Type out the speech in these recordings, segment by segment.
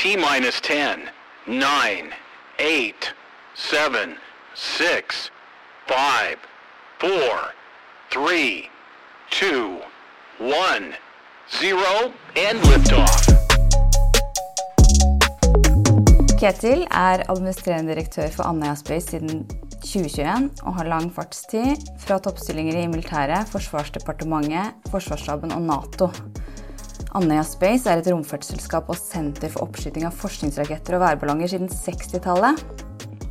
T minus 10, 9, 8, 7, 6, 5, 4, 3, 2, 1, 0, and liftoff. Ketil er administrerende direktør for Andøya Space siden 2021 og har lang fartstid fra toppstillinger i militæret, Forsvarsdepartementet, Forsvarsstaben og Nato. Andøya Space er et romfartsselskap og senter for oppskyting av forskningsraketter og værballonger siden 60-tallet.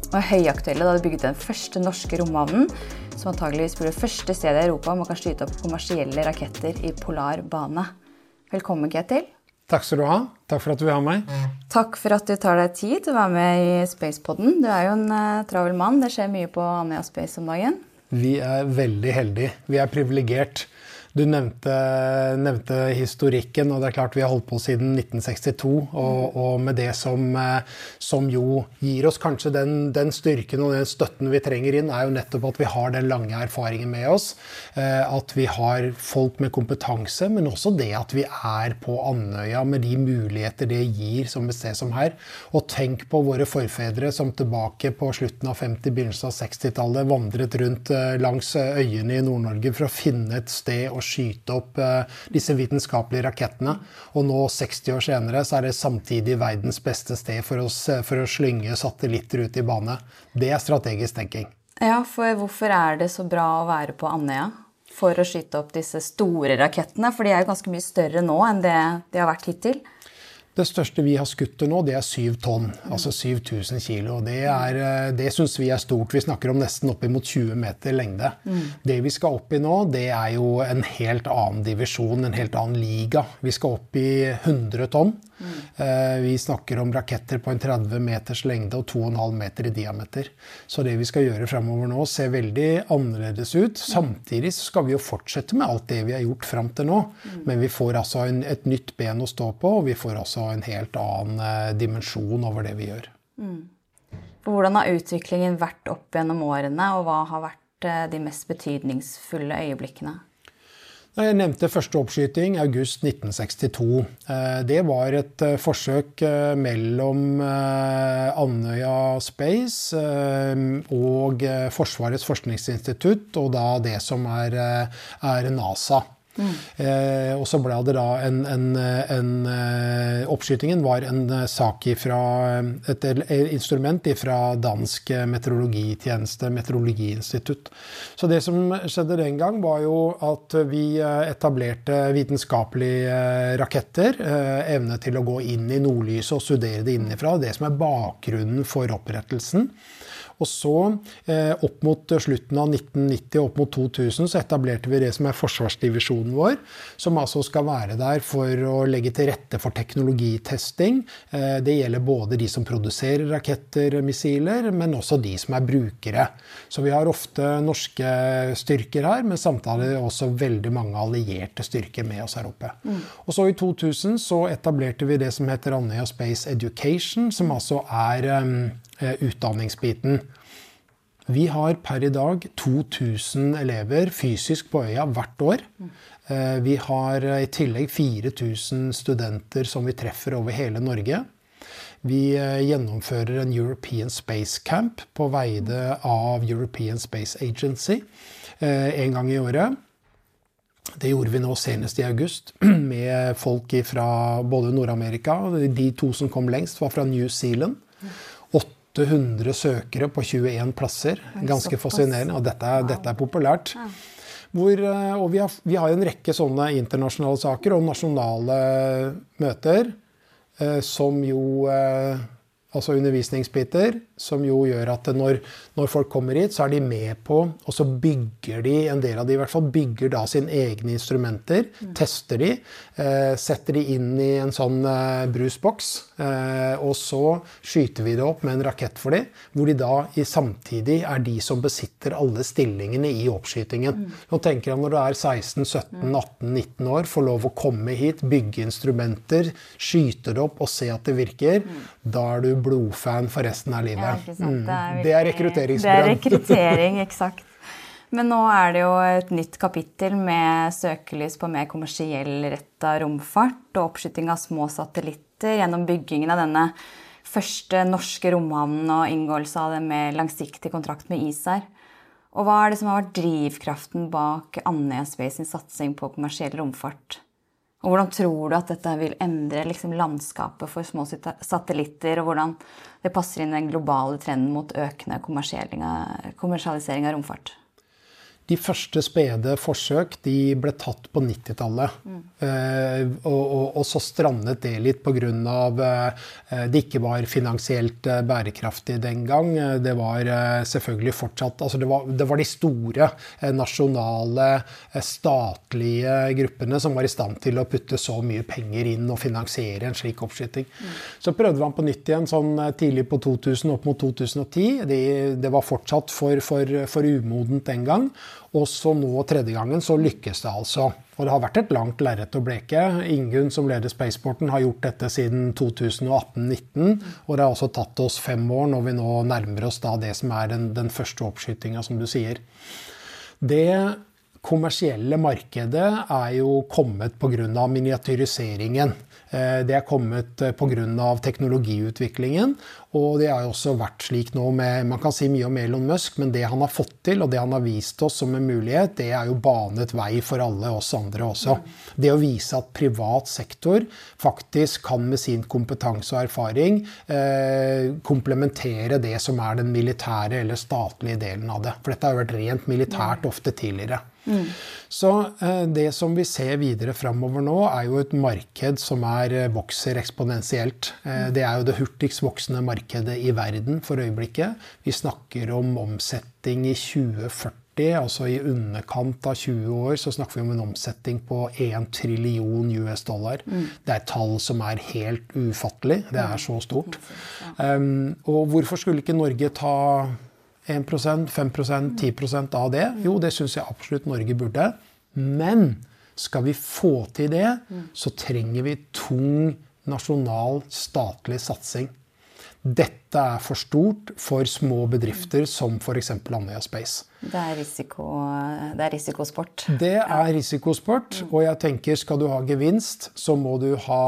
Og er høyaktuelle da de bygget den første norske romhavnen, som antageligvis blir det første stedet i Europa man kan skyte opp kommersielle raketter i polar bane. Velkommen, Ketil. Takk skal du ha. Takk for at du vil ha meg. Takk for at du tar deg tid til å være med i Spacepodden. Du er jo en uh, travel mann. Det skjer mye på Andøya Space om dagen. Vi er veldig heldige. Vi er privilegert. Du nevnte, nevnte, historikken, og det er klart vi har holdt på siden 1962. Og, og med det som, eh, som, jo gir oss kanskje den, den, styrken og den støtten vi trenger inn, er jo nettopp at vi har den lange erfaringen med oss. Eh, at vi har folk med kompetanse, men også det at vi er på Andøya med de muligheter det gir som et sted som her. Og tenk på våre forfedre som tilbake på slutten av 50-, begynnelsen av 60-tallet vandret rundt eh, langs øyene i Nord-Norge for å finne et sted å skyte opp eh, disse vitenskapelige rakettene. Og nå, 60 år senere, så er det samtidig verdens beste sted for, oss, for å slynge satellitter ut i bane. Det er strategisk tenking. Ja, for hvorfor er det så bra å være på Andøya? For å skyte opp disse store rakettene? For de er jo ganske mye større nå enn det de har vært hittil. Det største vi har skutt til nå, det er 7 tonn. Altså 7000 kilo. Det, er, eh, det syns vi er stort. Vi snakker om nesten oppimot 20 meter lengde. Mm. Det vi skal opp i nå, det er jo en helt annen divisjon, en helt annen liga. Vi skal opp i 100 tonn. Mm. Vi snakker om raketter på en 30 meters lengde og 2,5 meter i diameter. Så det vi skal gjøre fremover nå, ser veldig annerledes ut. Samtidig skal vi jo fortsette med alt det vi har gjort fram til nå. Men vi får altså en, et nytt ben å stå på, og vi får altså en helt annen eh, dimensjon over det vi gjør. Mm. Hvordan har utviklingen vært opp gjennom årene, og hva har vært eh, de mest betydningsfulle øyeblikkene? Jeg nevnte første oppskyting august 1962. Eh, det var et forsøk mellom Andøya Space og Forsvarets forskningsinstitutt, og da det som er, er NASA. Eh, og så ble det da en, en, en, eh, Oppskytingen var en eh, sak fra et instrument fra dansk meteorologitjeneste, Meteorologiinstitutt. Så det som skjedde den gang, var jo at vi etablerte vitenskapelige raketter. Evne til å gå inn i nordlyset og studere det innenfra. Det som er bakgrunnen for opprettelsen. Og så, eh, opp mot slutten av 1990 og opp mot 2000, så etablerte vi det som er forsvarsdivisjonen vår. Som altså skal være der for å legge til rette for teknologitesting. Eh, det gjelder både de som produserer raketter, missiler, men også de som er brukere. Så vi har ofte norske styrker her, men samtidig også veldig mange allierte styrker med oss her oppe. Mm. Og så i 2000 så etablerte vi det som heter Andøya Space Education, som altså er um, utdanningsbiten. Vi har per i dag 2000 elever fysisk på øya hvert år. Eh, vi har eh, i tillegg 4000 studenter som vi treffer over hele Norge. Vi gjennomfører en European Space Camp på veide av European Space Agency en gang i året. Det gjorde vi nå senest i august med folk fra både Nord-Amerika De to som kom lengst, var fra New Zealand. 800 søkere på 21 plasser. Ganske fascinerende. Og dette er, dette er populært. Hvor, eh, og vi har, vi har, en rekke sånne internasjonale saker og nasjonale møter eh, som jo eh, altså undervisningsbiter, som jo gjør at når, når, folk kommer hit, så er de med på Og så bygger de, en del av de i hvert fall, bygger da sine egne instrumenter. Mm. Tester de. Eh, setter de inn i en sånn eh, brusboks. Eh, og så skyter vi det opp med en rakett for de, hvor de da i, samtidig er de som besitter alle stillingene i oppskytingen. Mm. Nå tenker jeg når du er 16-17-18-19 mm. år, får lov å komme hit, bygge instrumenter, skyte det opp og se at det virker. Mm. Da er du blodfan for resten av livet. Ja, mm. det, er det er rekrutteringsbrønn. Det er rekruttering, eksakt. Men nå er det jo et nytt kapittel med søkelys på mer kommersiell retta romfart og oppskyting av små satellitter gjennom byggingen av denne første norske romhavnen og inngåelse av det med langsiktig kontrakt med ISAR. Og hva er det som har vært drivkraften bak Andøya Space sin satsing på kommersiell romfart? Og hvordan tror du at dette vil endre liksom, landskapet for små satellitter, og hvordan det passer inn den globale trenden mot økende kommersialisering av romfart? De første spede forsøk de ble tatt på 90-tallet. Mm. Eh, og, og, og, så strandet det litt pga. Eh, det ikke var finansielt eh, bærekraftig den gang. Det var eh, selvfølgelig fortsatt altså det var, det var, de store eh, nasjonale, eh, statlige gruppene som var i stand til å putte så mye penger inn og finansiere en slik oppskyting. Mm. Så prøvde man på nytt igjen sånn tidlig på 2000, opp mot 2010. Det, det var fortsatt for, for, for umodent den gang. Og så nå tredje gangen så lykkes det altså. Og det har vært et langt lerret å bleke. Ingunn som leder Spaceporten har gjort dette siden 2018-19. Og det har også tatt oss fem år når vi nå nærmer oss da det som er den, den første oppskytinga, som du sier. Det kommersielle markedet er jo kommet pga. miniatyriseringen. Eh, det er kommet eh, pga. teknologiutviklingen. Og det har jo også vært slik nå med Man kan si mye om Elon Musk, men det han har fått til, og det han har vist oss som en mulighet, det er jo banet vei for alle oss andre også. Det å vise at privat sektor faktisk kan med sin kompetanse og erfaring eh, komplementere det som er den militære eller statlige delen av det. For dette har jo vært rent militært ofte tidligere. Mm. Så eh, det som vi ser videre framover nå, er jo et marked som er, eh, vokser eksponentielt. Eh, det er jo det hurtigst voksende markedet i verden for øyeblikket. Vi snakker om omsetning i 2040 altså i underkant av 20 år, så snakker vi om en omsetning på 1 trillion US dollar. Mm. Det er et tall som er helt ufattelig. Det er så stort. Um, og hvorfor skulle ikke Norge ta 1 5% 10% av det? Jo, det syns jeg absolutt Norge burde. Men skal vi få til det, så trenger vi tung nasjonal, statlig satsing. Dette er for stort for små bedrifter som f.eks. Andøya Space. Det er, risiko, det er, risikosport. Det er risikosport. Og jeg tenker skal du ha gevinst, så må du ha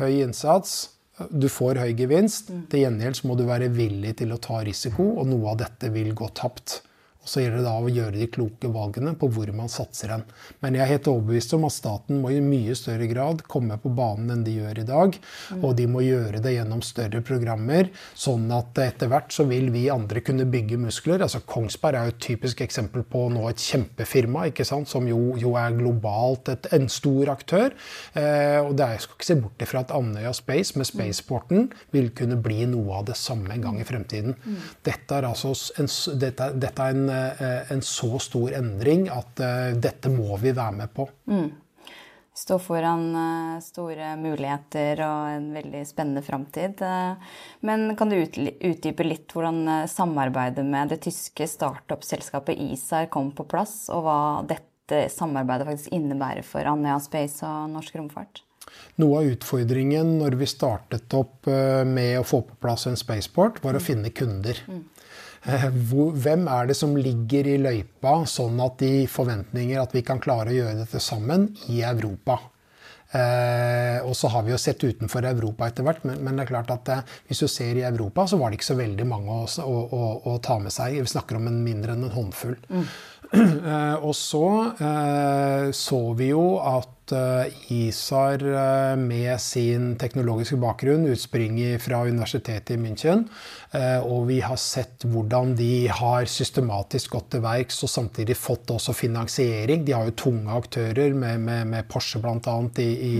høy innsats du får høy gevinst. Til gjengjeld må du være villig til å ta risiko, og noe av dette vil gå tapt. Og Så gjelder det da å gjøre de kloke valgene på hvor man satser hen. Men jeg er helt overbevist om at staten må i mye større grad komme på banen enn de gjør i dag. Og de må gjøre det gjennom større programmer, sånn at etter hvert så vil vi andre kunne bygge muskler. Altså Kongsberg er jo et typisk eksempel på nå et kjempefirma, ikke sant? som jo, jo er globalt et, en stor aktør. Eh, og det er, jeg skal ikke se bort ifra at Andøya Space med Spaceporten vil kunne bli noe av det samme en gang i fremtiden. Dette er altså en, dette, dette er en en så stor endring at eh, dette må vi være med på. Mm. Vi står foran eh, store muligheter og en veldig spennende framtid. Men kan du utdype litt hvordan samarbeidet med det tyske startup-selskapet ISAR kom på plass, og hva dette samarbeidet faktisk innebærer for Andøya Space og norsk romfart? Noe av utfordringen når vi startet opp med å få på plass en spaceport, var å mm. finne kunder. Mm. Eh, hvem er det som ligger i løypa, sånn at de forventninger at vi kan klare å gjøre dette sammen i Europa? Eh, og så har vi jo sett utenfor Europa etter hvert, men, det er klart at eh, hvis du ser i Europa, så var det ikke så veldig mange å, å, å, å ta med seg. Vi snakker om en mindre enn en håndfull. Mm. Eh, og så eh, så vi jo at eh, ISAR med sin teknologiske bakgrunn utspringer fra universitetet i München. Og vi har sett hvordan de har systematisk gått til verks og samtidig fått også finansiering. De har jo tunge aktører med, med, med Porsche bl.a. I, i,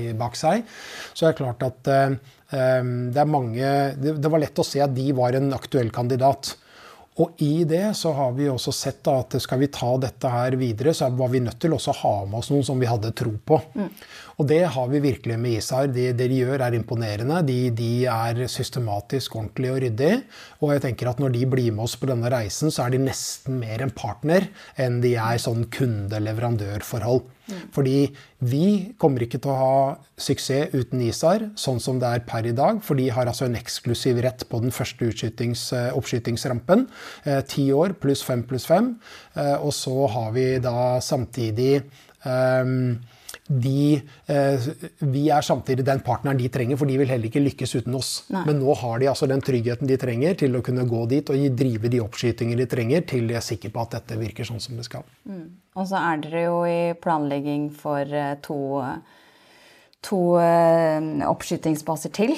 i, bak seg. Så det er klart at det, er mange, det var lett å se at de var en aktuell kandidat. Og i det så har vi også sett at skal vi ta dette her videre, så var vi nødt til også å ha med oss noen som vi hadde tro på. Mm. Og det har vi virkelig med ISAR. Det, det de gjør, er imponerende. De, de, er systematisk, ordentlig og ryddig. Og jeg tenker at når de blir med oss på denne reisen, så er de nesten mer en partner enn de er sånn kunde-leverandør-forhold. Fordi vi kommer ikke til å ha suksess uten ISAR, sånn som det er per i dag. For de har altså en eksklusiv rett på den første oppskytingsrampen. oppskytingsrampen. Eh, ti år pluss fem pluss fem. Eh, og så har vi da samtidig um, de, eh, vi er samtidig den partneren de trenger, for de vil heller ikke lykkes uten oss. Nei. Men nå har de altså den tryggheten de trenger til å kunne gå dit og drive de oppskytinger de trenger, til de er sikre på at dette virker sånn som det skal. Mm. Og så er dere jo i planlegging for eh, to, to eh, oppskytingsbaser til.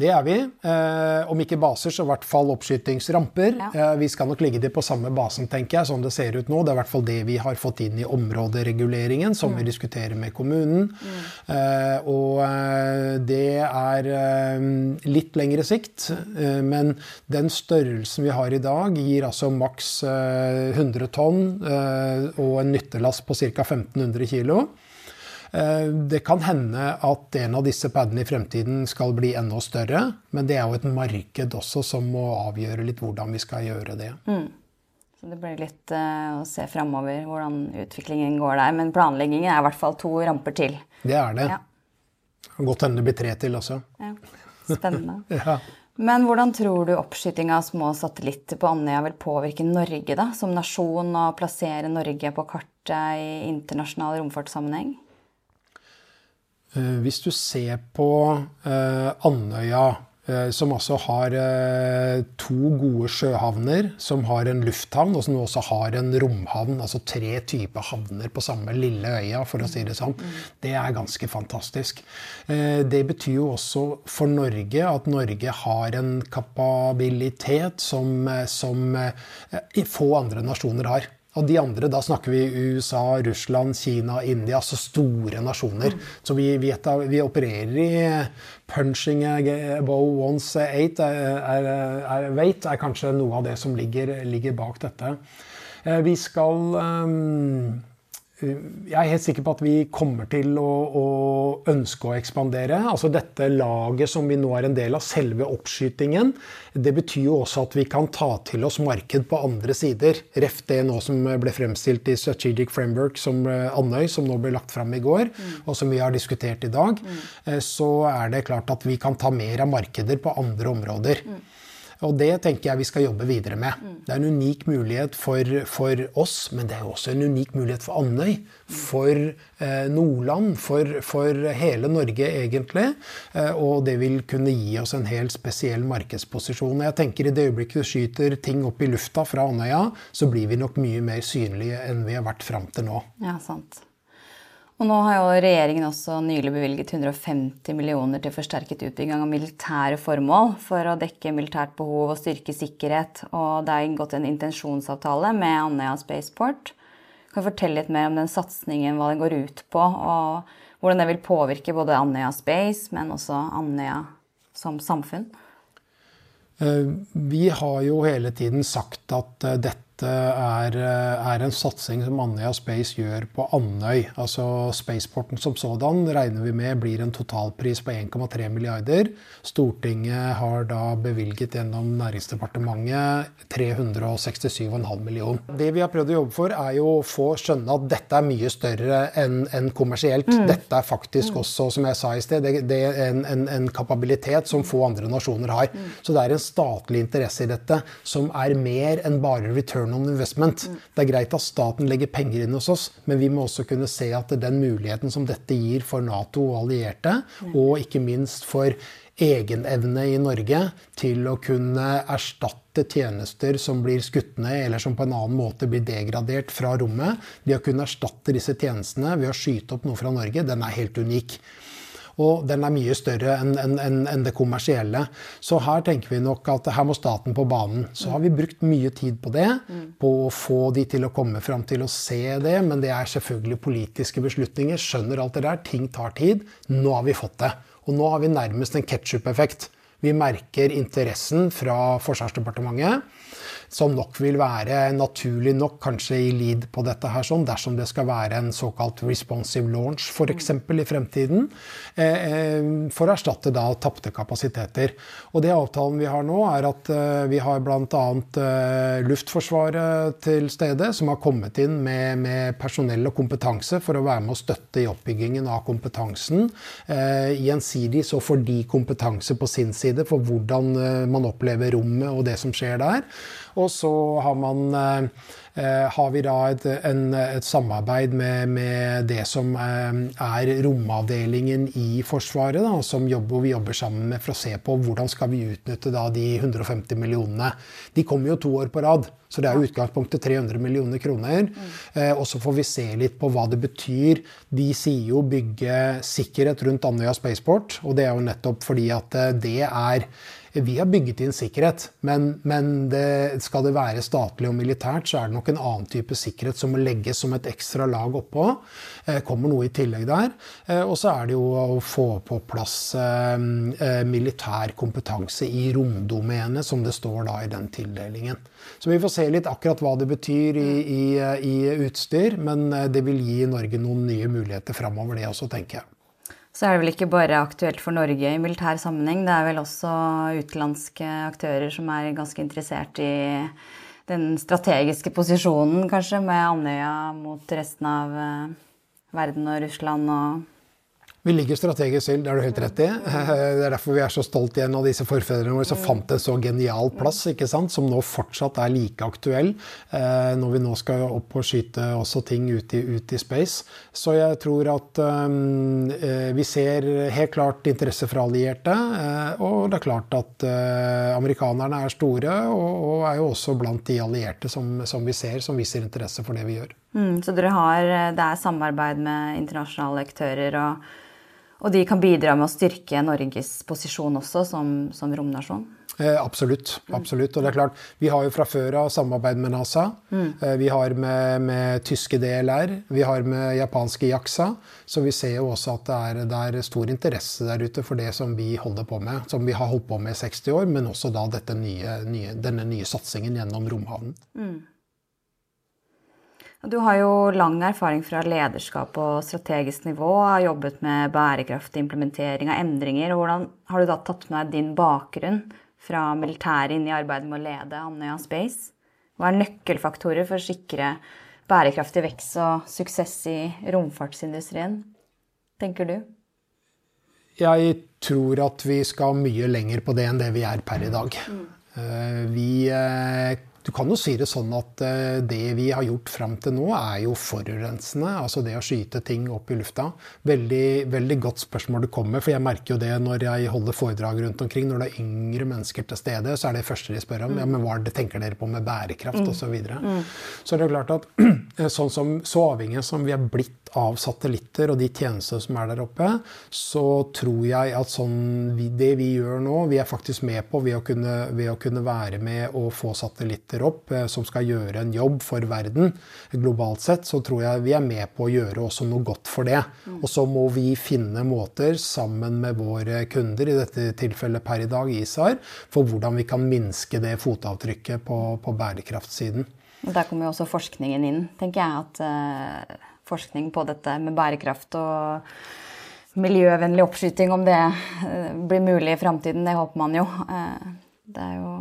Det er vi. Eh, om ikke baser, så i hvert fall oppskytingsramper. Ja. Eh, vi skal nok ligge det på samme basen, tenker jeg, sånn det ser ut nå. Det er i hvert fall det vi har fått inn i områdereguleringen, som mm. vi diskuterer med kommunen. Mm. Eh, og eh, det er eh, litt lengre sikt, eh, men den størrelsen vi har i dag, gir altså maks 100 tonn og en nyttelast på ca. 1500 kg. Eh, det kan hende at en av disse padene i fremtiden skal bli enda større, men det er jo et marked også som må avgjøre litt hvordan vi skal gjøre det. Mm. Så det blir litt uh, å se framover hvordan utviklingen går der. Men planleggingen er i hvert fall to ramper til. Det er det. Ja. Godt hende det blir tre til også. Ja. Spennende. ja. Men hvordan tror du oppskyting av små satellitter på Andøya vil påvirke Norge da, som nasjon, og plassere Norge på kartet i internasjonal romfartssammenheng? Eh, hvis du ser på eh, Andøya, eh, som altså har to gode sjøhavner, som har en lufthavn, og som også har en romhavn, altså tre typer havner på samme lille øya, for å si det sånn, det er ganske fantastisk. Det betyr jo også for Norge at Norge har en kapabilitet som, som få andre nasjoner har. Og de andre, da snakker vi USA, Russland, Kina, India, altså store nasjoner. Så vi, vi, vi opererer i punching above once eight er, er, weight, er kanskje noe av det som ligger, ligger bak dette. Eh, vi skal um, jeg er helt sikker på at vi kommer til å, å, ønske å ekspandere. Altså dette laget som vi nå er en del av, selve oppskytingen, det betyr jo også at vi kan ta til oss marked på andre sider. Ref det nå som ble fremstilt i Strategic Framework som eh, Andøy, som nå ble lagt fram i går, mm. og som vi har diskutert i dag. Mm. Eh, så er det klart at vi kan ta mer av markeder på andre områder. Mm. Og det tenker jeg vi skal jobbe videre med. Det er en unik mulighet for, for oss, men det er også en unik mulighet for Andøy. For eh, Nordland, for, for, hele Norge egentlig. Eh, og det vil kunne gi oss en helt spesiell markedsposisjon. Jeg tenker I det øyeblikket du skyter ting opp i lufta fra Andøya, så blir vi nok mye mer synlige enn vi har vært fram til nå. Ja, sant. Og nå har jo regjeringen også nylig bevilget 150 millioner til forsterket utbygging av militære formål for å dekke militært behov og styrke sikkerhet. Og det er inngått en intensjonsavtale med Andøya Spaceport. Kan du fortelle litt mer om den satsingen, hva den går ut på, og hvordan det vil påvirke både Andøya Space, men også Andøya som samfunn? Eh, vi har jo hele tiden sagt at eh, dette er, eh, er, en satsing som Andøya Space gjør på Andøy. Altså Spaceporten som sådan regner vi med blir en totalpris på 1,3 milliarder. Stortinget har da bevilget gjennom Næringsdepartementet 367,5 millioner. Det vi har prøvd å jobbe for, er jo å få skjønne at dette er mye større enn en kommersielt. Mm. Dette er faktisk mm. også, som jeg sa i sted, det, det er en, en, en, kapabilitet som få andre nasjoner har. Mm. Så det er en statlig interesse i dette som er mer enn bare return return on investment. Det er greit at staten legger penger inn hos oss, men vi må også kunne se at den muligheten som dette gir for Nato og allierte, og ikke minst for egenevne i Norge til å kunne erstatte tjenester som blir skutt ned, eller som på en annen måte blir degradert fra rommet. Det å kunne erstatte disse tjenestene ved å skyte opp noe fra Norge, den er helt unik. Og den er mye større enn en, en, en det kommersielle. Så her tenker vi nok at her må staten på banen. Så har vi brukt mye tid på det, på å få de til å komme fram til å se det. Men det er selvfølgelig politiske beslutninger. Skjønner alt det der. Ting tar tid. Nå har vi fått det. Og nå har vi nærmest en ketsjup-effekt. Vi merker interessen fra Forsvarsdepartementet. Som nok vil være naturlig nok kanskje i lead på dette her, sånn, dersom det skal være en såkalt responsive launch f.eks. i fremtiden, for å erstatte da tapte kapasiteter. Og det avtalen vi har nå, er at vi har bl.a. Luftforsvaret til stede, som har kommet inn med, med personell og kompetanse for å være med å støtte i oppbyggingen av kompetansen. Gjensidig så får de kompetanse på sin side for hvordan man opplever rommet og det som skjer der. Og så har, man, eh, har vi da et, en, et samarbeid med, med, det som eh, er romavdelingen i Forsvaret, da, som jobber, vi jobber sammen med for å se på hvordan skal vi utnytte da, de 150 millionene. De kommer jo to år på rad. Så det er jo utgangspunktet 300 millioner kroner. Mm. Eh, og så får vi se litt på hva det betyr. De sier jo bygge sikkerhet rundt Andøya Spaceport, og det er jo nettopp fordi at eh, det er vi har bygget inn sikkerhet, men, men det, skal det være statlig og militært, så er det nok en annen type sikkerhet som må legges som et ekstra lag oppå. Eh, kommer noe i tillegg der. Eh, og så er det jo å få på plass eh, militær kompetanse i romdomenet, som det står da i den tildelingen. Så vi får se litt akkurat hva det betyr i, i, i utstyr, men det vil gi Norge noen nye muligheter framover, det også, tenker jeg så er det vel ikke bare aktuelt for Norge i militær sammenheng. Det er vel også utenlandske aktører som er ganske interessert i den strategiske posisjonen, kanskje, med Andøya mot resten av eh, verden og Russland og vi ligger strategisk til, det har du helt rett i. Det er derfor vi er så stolt igjen av disse forfedrene våre som fant en så genial plass, ikke sant? som nå fortsatt er like aktuell eh, når vi nå skal opp og skyte også ting ut i, ut i space. Så jeg tror at um, vi ser helt klart interesse fra allierte. Og det er klart at uh, amerikanerne er store, og, og, er jo også blant de allierte som, som, vi ser, som viser interesse for det vi gjør. Mm, så dere har, det er samarbeid med internasjonale aktører? og og de kan bidra med å styrke Norges posisjon også som, som romnasjon? Eh, absolutt. absolutt. Og det er klart, Vi har jo fra før av samarbeid med NASA. Mm. Eh, vi har med, med, tyske DLR. Vi har med japanske JAXA. Så vi ser jo også at det er, det er, stor interesse der ute for det som vi holder på med. Som vi har holdt på med i 60 år, men også da nye, nye, denne nye satsingen gjennom romhavnen. Mm. Du har jo lang erfaring fra lederskap og strategisk nivå, har jobbet med bærekraftig implementering av endringer. Hvordan har du da tatt med deg din bakgrunn fra militæret inn i arbeidet med å lede Andøya Space? Hva er nøkkelfaktorer for å sikre bærekraftig vekst og suksess i romfartsindustrien, tenker du? Jeg tror at vi skal mye lenger på det enn det vi er per i dag. Mm. Eh, vi eh, du kan jo si det sånn at eh, det vi har gjort fram til nå, er jo forurensende. Altså det å skyte ting opp i lufta. Veldig, veldig godt spørsmål du kommer med, for jeg merker jo det når jeg holder foredrag rundt omkring. Når det er yngre mennesker til stede, så er det første de spør om. Ja, men hva tenker dere på med bærekraft osv. Så, videre. mm. så det er klart at sånn som, så avhengig som vi er blitt av satellitter og de tjenestene som er der oppe, så tror jeg at sånn, det vi gjør nå, vi er faktisk med på ved å kunne, ved å kunne være med og få satellitter opp eh, som skal gjøre en jobb for verden globalt sett, så tror jeg vi er med på å gjøre også noe godt for det. Mm. Og så må vi finne måter sammen med våre kunder, i dette tilfellet per i dag ISAR, for hvordan vi kan minske det fotavtrykket på, på bærekraftsiden. Der kommer jo også forskningen inn, tenker jeg. at uh forskning på dette med bærekraft og miljøvennlig oppskyting, om det eh, blir mulig i framtiden. Det håper man jo. Det er jo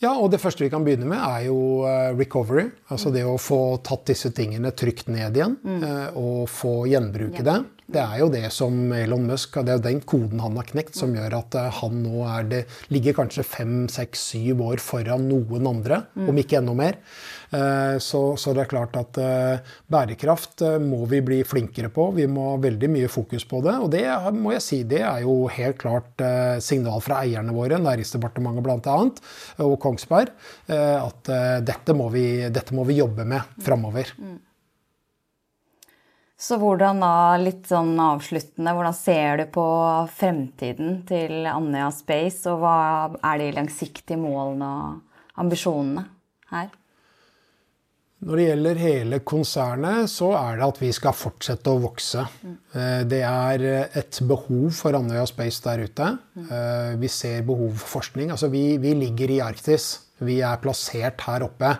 ja, og det første vi kan begynne med, er jo eh, recovery. Altså det å få tatt disse tingene trygt ned igjen mm. og få gjenbruke det. Det er jo det som Elon Musk, det er jo den koden han har knekt, som gjør at han nå det ligger kanskje fem, seks, syv år foran noen andre, mm. om ikke enda mer. Eh, så, så, det er klart at eh, bærekraft eh, må vi bli flinkere på. Vi må ha veldig mye fokus på det. Og det må jeg si, det er jo helt klart signal fra eierne våre, Næringsdepartementet bl.a., og Kongsberg, at dette må vi, dette må vi jobbe med framover. Mm. Så hvordan da, litt sånn avsluttende, hvordan ser du på fremtiden til Andøya Space, og hva er de langsiktige målene og ambisjonene her? Når det gjelder hele konsernet, så er det at vi skal fortsette å vokse. Mm. Det er et behov for Andøya Space der ute. Mm. Vi ser behov for forskning. Altså vi, vi ligger i Arktis. Vi er plassert her oppe.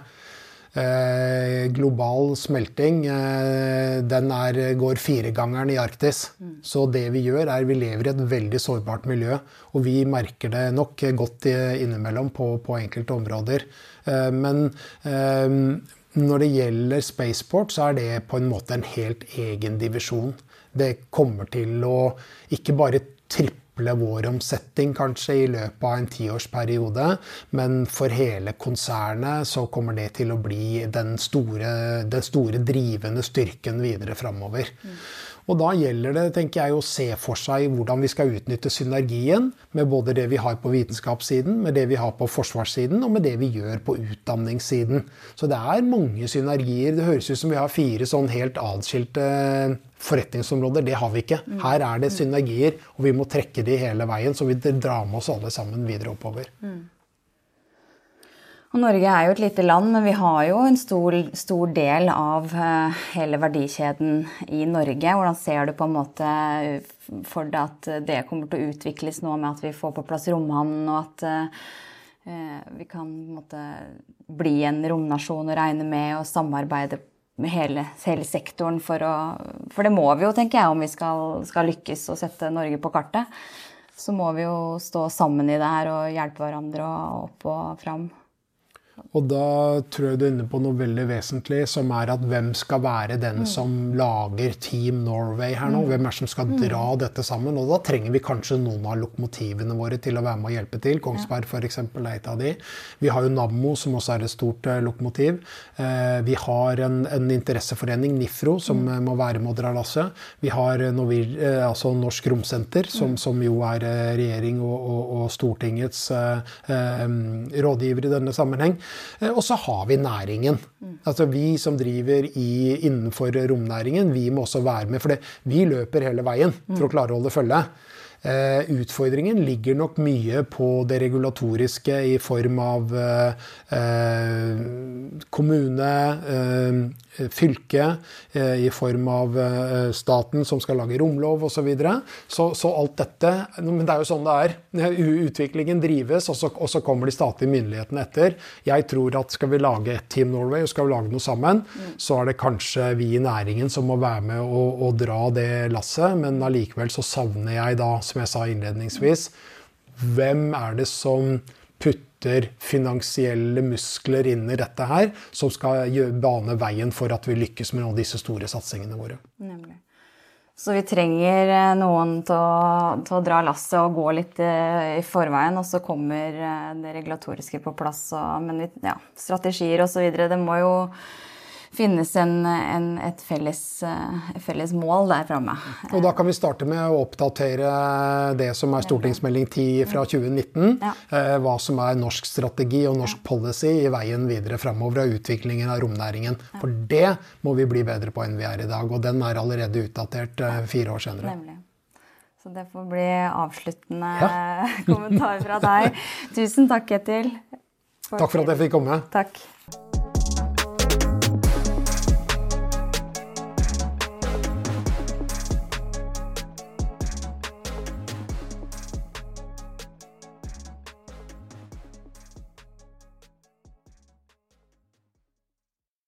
Eh, global smelting eh, den er, går firegangeren i Arktis. Mm. Så det vi gjør, er vi lever i et veldig sårbart miljø. Og vi merker det nok godt innimellom på, på enkelte områder. Eh, men eh, når det gjelder spaceport, så er det på en måte en helt egen divisjon. Det kommer til å ikke bare trippe doble vår omsetning kanskje i løpet av en tiårsperiode. Men for hele konsernet så kommer det til å bli den store, den store drivende styrken videre framover. Mm. Og da gjelder det tenker jeg, å se for seg hvordan vi skal utnytte synergien med både det vi har på vitenskapssiden, med det vi har på forsvarssiden, og med det vi gjør på utdanningssiden. Så det er mange synergier. Det høres ut som vi har fire sånn helt atskilte forretningsområder. Det har vi ikke. Mm. Her er det synergier, og vi må trekke de hele veien, så vi drar med oss alle sammen videre oppover. Og Norge er jo et lite land, men vi har jo en stor, stor del av uh, hele verdikjeden i Norge. Hvordan ser du på en måte for deg at det kommer til å utvikles nå med at vi får på plass romhavnen, og at vi kan måte, bli en romnasjon og regne med å samarbeide med hele, hele sektoren for å For det må vi jo, tenker jeg, om vi skal, skal lykkes og sette Norge på kartet. Så må vi jo stå sammen i det her og hjelpe hverandre opp og fram. Og da tror jeg du er inne på noe veldig vesentlig, som er at hvem skal være den mm. som lager Team Norway her nå? Mm. Hvem er det som skal mm. dra dette sammen? Og da trenger vi kanskje noen av lokomotivene våre til å være med og hjelpe til. Kongsberg f.eks. er et av de. Vi har jo Nammo, som også er et stort eh, lokomotiv. Eh, vi har en, en, interesseforening, NIFRO, som mm. må være med å dra lasset. Vi har eh, Novir, eh, altså Norsk Romsenter, som, som, jo er eh, regjering og, og, og Stortingets eh, rådgiver i denne sammenheng. Eh, og så har vi næringen. Altså Vi som driver i, innenfor romnæringen, vi må også være med. For vi løper hele veien for å klare å holde følge. Eh, utfordringen ligger nok mye på det regulatoriske i form av eh, kommune, fylke, i form av staten som skal lage romlov osv. Så, videre. så Så alt dette Men det er jo sånn det er. Utviklingen drives, og så, og så kommer de statlige myndighetene etter. Jeg tror at skal vi lage et Team Norway og skal vi lage noe sammen, mm. så er det kanskje vi i næringen som må være med og, og dra det lasset. Men allikevel så savner jeg da som jeg sa innledningsvis, hvem er det som putter finansielle muskler inn i dette her, som skal bane veien for at vi lykkes med disse store satsingene våre. Nemlig. Så vi trenger eh, noen til å, til å dra lasset og gå litt eh, i forveien, og så kommer eh, det regulatoriske på plass. Og, men ja, strategier osv. Det må jo finnes en, en, et felles, eh, felles, mål der framme. Og da kan vi starte med å oppdatere det som er stortingsmelding 10 fra 2019. Ja. Eh, hva som er norsk strategi og norsk policy i veien videre framover av utviklingen av romnæringen. For det må vi bli bedre på enn vi er i dag. Og den er allerede utdatert eh, fire år senere. Nemlig. Så det får bli avsluttende ja. kommentar fra deg. Tusen takk, Ketil. Takk for at jeg fikk komme. Takk.